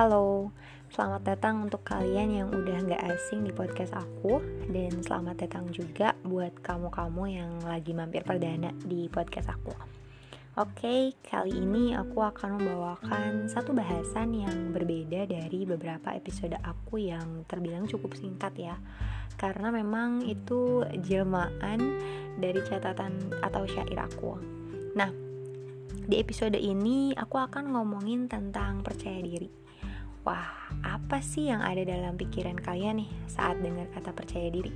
Halo, selamat datang untuk kalian yang udah gak asing di podcast aku. Dan selamat datang juga buat kamu-kamu yang lagi mampir perdana di podcast aku. Oke, kali ini aku akan membawakan satu bahasan yang berbeda dari beberapa episode aku yang terbilang cukup singkat ya. Karena memang itu jelmaan dari catatan atau syair aku. Nah, di episode ini aku akan ngomongin tentang percaya diri apa sih yang ada dalam pikiran kalian nih saat dengar kata percaya diri?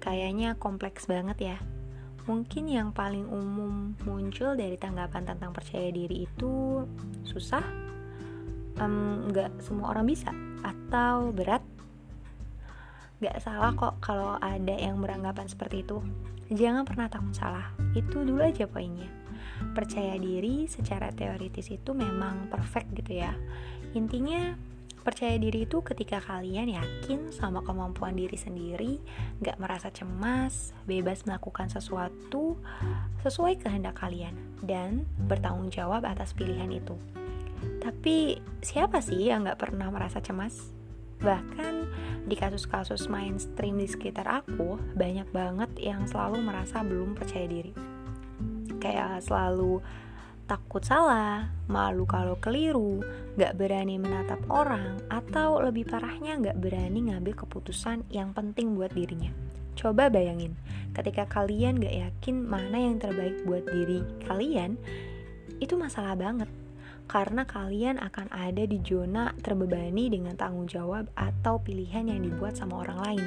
Kayaknya kompleks banget ya. Mungkin yang paling umum muncul dari tanggapan tentang percaya diri itu susah, nggak um, semua orang bisa, atau berat. Gak salah kok kalau ada yang beranggapan seperti itu. Jangan pernah takut salah, itu dulu aja poinnya. Percaya diri secara teoritis itu memang perfect gitu ya. Intinya Percaya diri itu ketika kalian yakin sama kemampuan diri sendiri, gak merasa cemas, bebas melakukan sesuatu sesuai kehendak kalian, dan bertanggung jawab atas pilihan itu. Tapi siapa sih yang gak pernah merasa cemas? Bahkan di kasus-kasus mainstream di sekitar aku, banyak banget yang selalu merasa belum percaya diri. Kayak selalu takut salah, malu kalau keliru, gak berani menatap orang, atau lebih parahnya gak berani ngambil keputusan yang penting buat dirinya. Coba bayangin, ketika kalian gak yakin mana yang terbaik buat diri kalian, itu masalah banget. Karena kalian akan ada di zona terbebani dengan tanggung jawab atau pilihan yang dibuat sama orang lain.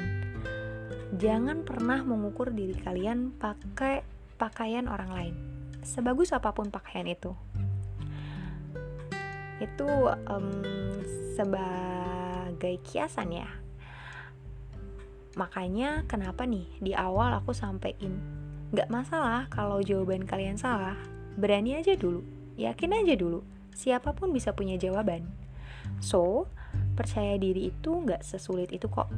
Jangan pernah mengukur diri kalian pakai pakaian orang lain sebagus apa pun pakaian itu. Itu um, sebagai kiasan ya. Makanya kenapa nih di awal aku sampein nggak masalah kalau jawaban kalian salah berani aja dulu yakin aja dulu siapa pun bisa punya jawaban. So percaya diri itu nggak sesulit itu kok.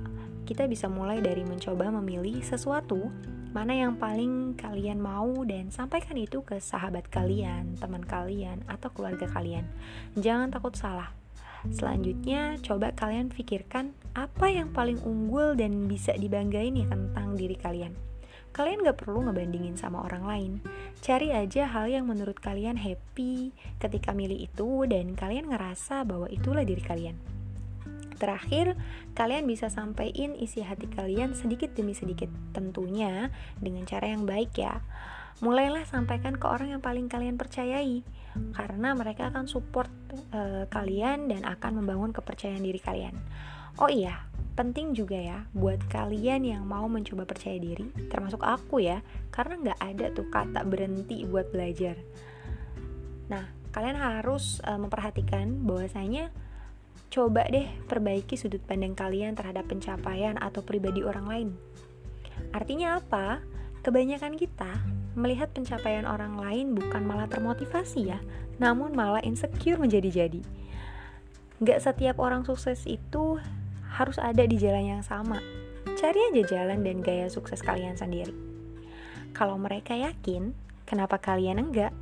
Kita bisa mulai dari mencoba memilih sesuatu mana yang paling kalian mau dan sampaikan itu ke sahabat kalian, teman kalian, atau keluarga kalian. Jangan takut salah. Selanjutnya, coba kalian pikirkan apa yang paling unggul dan bisa dibanggain nih tentang diri kalian. Kalian gak perlu ngebandingin sama orang lain. Cari aja hal yang menurut kalian happy ketika milih itu dan kalian ngerasa bahwa itulah diri kalian. Terakhir, kalian bisa sampaikan isi hati kalian sedikit demi sedikit, tentunya dengan cara yang baik ya. Mulailah sampaikan ke orang yang paling kalian percayai, karena mereka akan support e, kalian dan akan membangun kepercayaan diri kalian. Oh iya, penting juga ya buat kalian yang mau mencoba percaya diri, termasuk aku ya, karena nggak ada tuh kata berhenti buat belajar. Nah, kalian harus e, memperhatikan bahwasanya Coba deh perbaiki sudut pandang kalian terhadap pencapaian atau pribadi orang lain. Artinya apa? Kebanyakan kita melihat pencapaian orang lain bukan malah termotivasi ya, namun malah insecure menjadi-jadi. Gak setiap orang sukses itu harus ada di jalan yang sama. Cari aja jalan dan gaya sukses kalian sendiri. Kalau mereka yakin, kenapa kalian enggak?